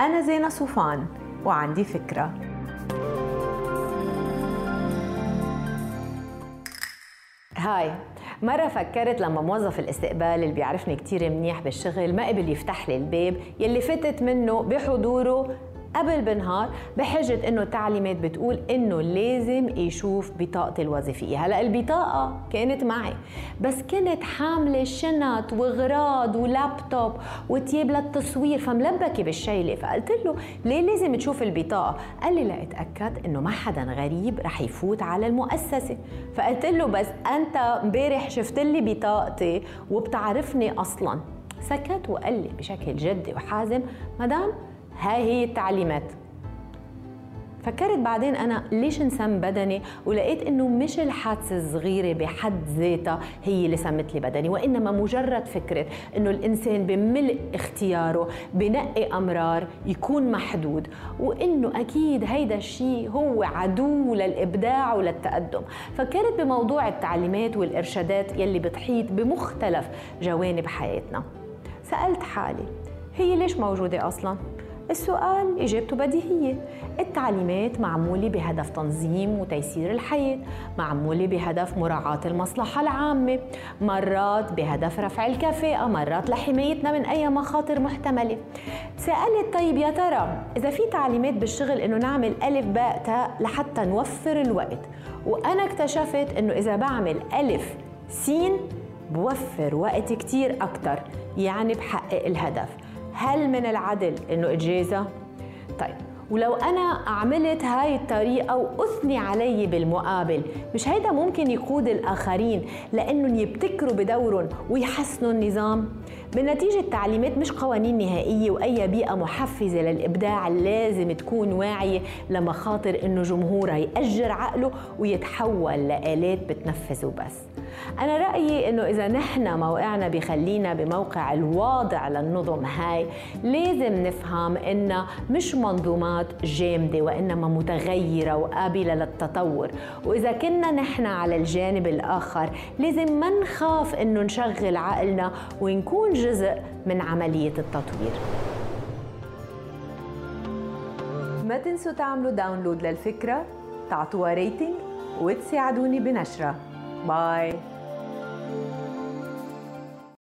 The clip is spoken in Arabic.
أنا زينة صوفان وعندي فكرة. هاي مرة فكرت لما موظف الاستقبال اللي بيعرفني كتير منيح بالشغل ما قبل يفتح لي الباب يلي فتت منه بحضوره قبل بنهار بحجة إنه التعليمات بتقول إنه لازم يشوف بطاقتي الوظيفية. هلأ البطاقة كانت معي بس كنت حاملة شنط وغراض ولابتوب وتياب للتصوير فملبكة بالشيلة فقلت له ليه لازم تشوف البطاقة؟ قال لي لأتأكد إنه ما حدا غريب رح يفوت على المؤسسة. فقلت له بس أنت امبارح شفت لي بطاقتي وبتعرفني أصلا. سكت وقال لي بشكل جدي وحازم مدام هاي هي التعليمات. فكرت بعدين أنا ليش انسم بدني؟ ولقيت إنه مش الحادثة الصغيرة بحد ذاتها هي اللي سمت لي بدني وإنما مجرد فكرة إنه الإنسان بملء اختياره بنقي أمرار يكون محدود وإنه أكيد هيدا الشيء هو عدو للإبداع وللتقدم. فكرت بموضوع التعليمات والإرشادات يلي بتحيط بمختلف جوانب حياتنا. سألت حالي هي ليش موجودة أصلا؟ السؤال إجابته بديهية. التعليمات معمولة بهدف تنظيم وتيسير الحياة معمولة بهدف مراعاة المصلحة العامة مرات بهدف رفع الكفاءة مرات لحمايتنا من أي مخاطر محتملة. سألت طيب يا ترى إذا في تعليمات بالشغل إنه نعمل ألف باء تاء لحتى نوفر الوقت وأنا اكتشفت إنه إذا بعمل ألف سين بوفر وقت كتير أكتر يعني بحقق الهدف. هل من العدل إنه اجازه طيب ولو أنا عملت هاي الطريقة وأثني علي بالمقابل مش هيدا ممكن يقود الآخرين لأنهم يبتكروا بدورهم ويحسنوا النظام؟ بالنتيجة التعليمات مش قوانين نهائية وأي بيئة محفزة للإبداع لازم تكون واعية لمخاطر إنه جمهورها يأجر عقله ويتحول لآلات بتنفذه بس. أنا رأيي إنه إذا نحن موقعنا بخلينا بموقع الواضع للنظم هاي لازم نفهم إنها مش منظومات جامدة وإنما متغيرة وقابلة للتطور. وإذا كنا نحن على الجانب الآخر لازم ما نخاف إنه نشغل عقلنا ونكون جزء من عملية التطوير. ما تنسوا تعملوا download للفكرة تعطوها rating وتساعدوني بنشرها Bye.